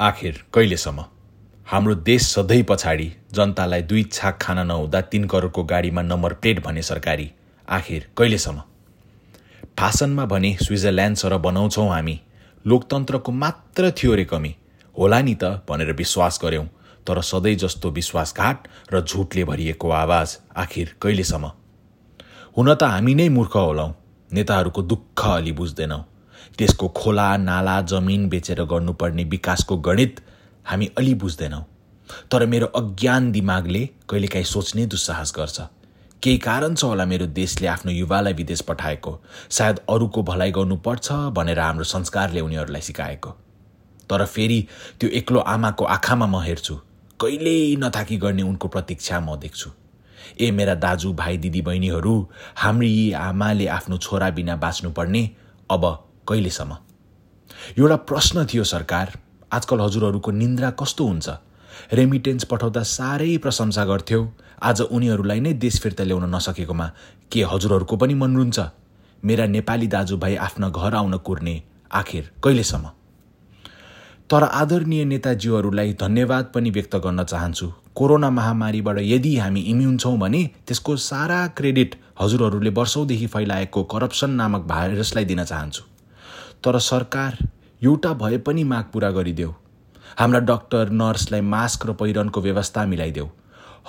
आखिर कहिलेसम्म? हाम्रो देश सधैँ पछाडि जनतालाई दुई छाक खान नहुँदा तीन करोडको गाडीमा नम्बर प्लेट भने सरकारी। आखिर कहिलेसम्म? फासनमा भने स्विजरल्यान्ड सर बनाउँछौँ हामी। लोकतन्त्रको मात्र थियो रे कमी। होला नि त भनेर विश्वास गऱ्यौँ तर सधैँ जस्तो विश्वासघाट र झुटले भरिएको आवाज आखिर कहिलेसम्म? हुन त हामी नै मूर्ख होलाौँ। नेताहरूको दुःख अलि बुझ्दैनौँ। त्यसको खोला नाला जमिन बेचेर गर्नुपर्ने विकासको गणित हामी अलि बुझ्दैनौँ। तर मेरो अज्ञान दिमागले कहिलेकाहीँ सोच्ने दुस्साहस गर्छ। केही कारण छ होला मेरो देशले आफ्नो युवालाई विदेश पठाएको। सायद अरूको भलाइ गर्नुपर्छ भनेर हाम्रो संस्कारले उनीहरूलाई सिकाएको। तर फेरि त्यो एक्लो आमाको आँखामा म हेर्छु। कहिल्यै नथाकी गर्ने उनको प्रतीक्षा म देख्छु। ए मेरा दाजु भाइ दिदी बहिनीहरू हाम्री आमाले आफ्नो छोरा बिना बाँच्नुपर्ने अब कहिलेसम्म? एउटा प्रश्न थियो सरकार। आजकल हजुरहरूको निन्द्रा कस्तो हुन्छ? रेमिटेन्स पठाउँदा साह्रै प्रशंसा गर्थ्यौ। आज उनीहरूलाई नै देश फिर्ता ल्याउन नसकेकोमा के हजुरहरूको पनि मन रुन्छ? मेरा नेपाली दाजुभाइ आफ्ना घर आउन कुर्ने आखिर कहिलेसम्म? तर आदरणीय नेताजीहरूलाई धन्यवाद पनि व्यक्त गर्न चाहन्छु। कोरोना महामारीबाट यदि हामी इम्युन छौँ भने त्यसको सारा क्रेडिट हजुरहरूले वर्षौँदेखि फैलाएको करप्सन नामक भाइरसलाई दिन चाहन्छु। तर सरकार एउटा भए पनि माग पुरा गरिदेऊ। हाम्रा डक्टर नर्सलाई मास्क र पहिरनको व्यवस्था मिलाइदेऊ।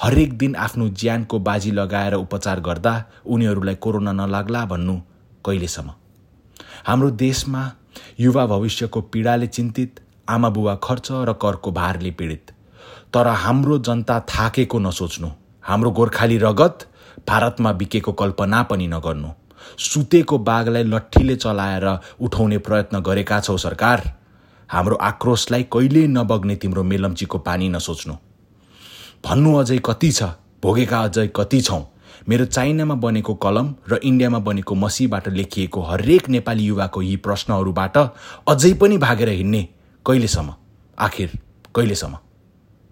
हरेक दिन आफ्नो ज्यानको बाजी लगाएर उपचार गर्दा उनीहरूलाई कोरोना नलाग्ला भन्नु कहिलेसम्म। हाम्रो देशमा युवा भविष्यको पीडाले चिन्तित आमा बुवा खर्च र करको भारले पीडित। तर हाम्रो जनता थाकेको नसोच्नु हाम्रो गोर्खाली रगत भारतमा बिकेको कल्पना पनि नगर्नु। सुतेको बाघलाई लट्ठीले चलाएर उठाउने प्रयत्न गरेका छौ सरकार। हाम्रो आक्रोशलाई कहिल्यै नबग्ने तिम्रो मेलम्चीको पानी नसोच्नु। भन्नु अझै कति छ भोगेका अझै कति छौँ। मेरो चाइनामा बनेको कलम र इन्डियामा बनेको मसीबाट लेखिएको हरेक नेपाली युवाको यी प्रश्नहरूबाट अझै पनि भागेर हिँड्ने कहिलेसम्म? आखिर कहिलेसम्म?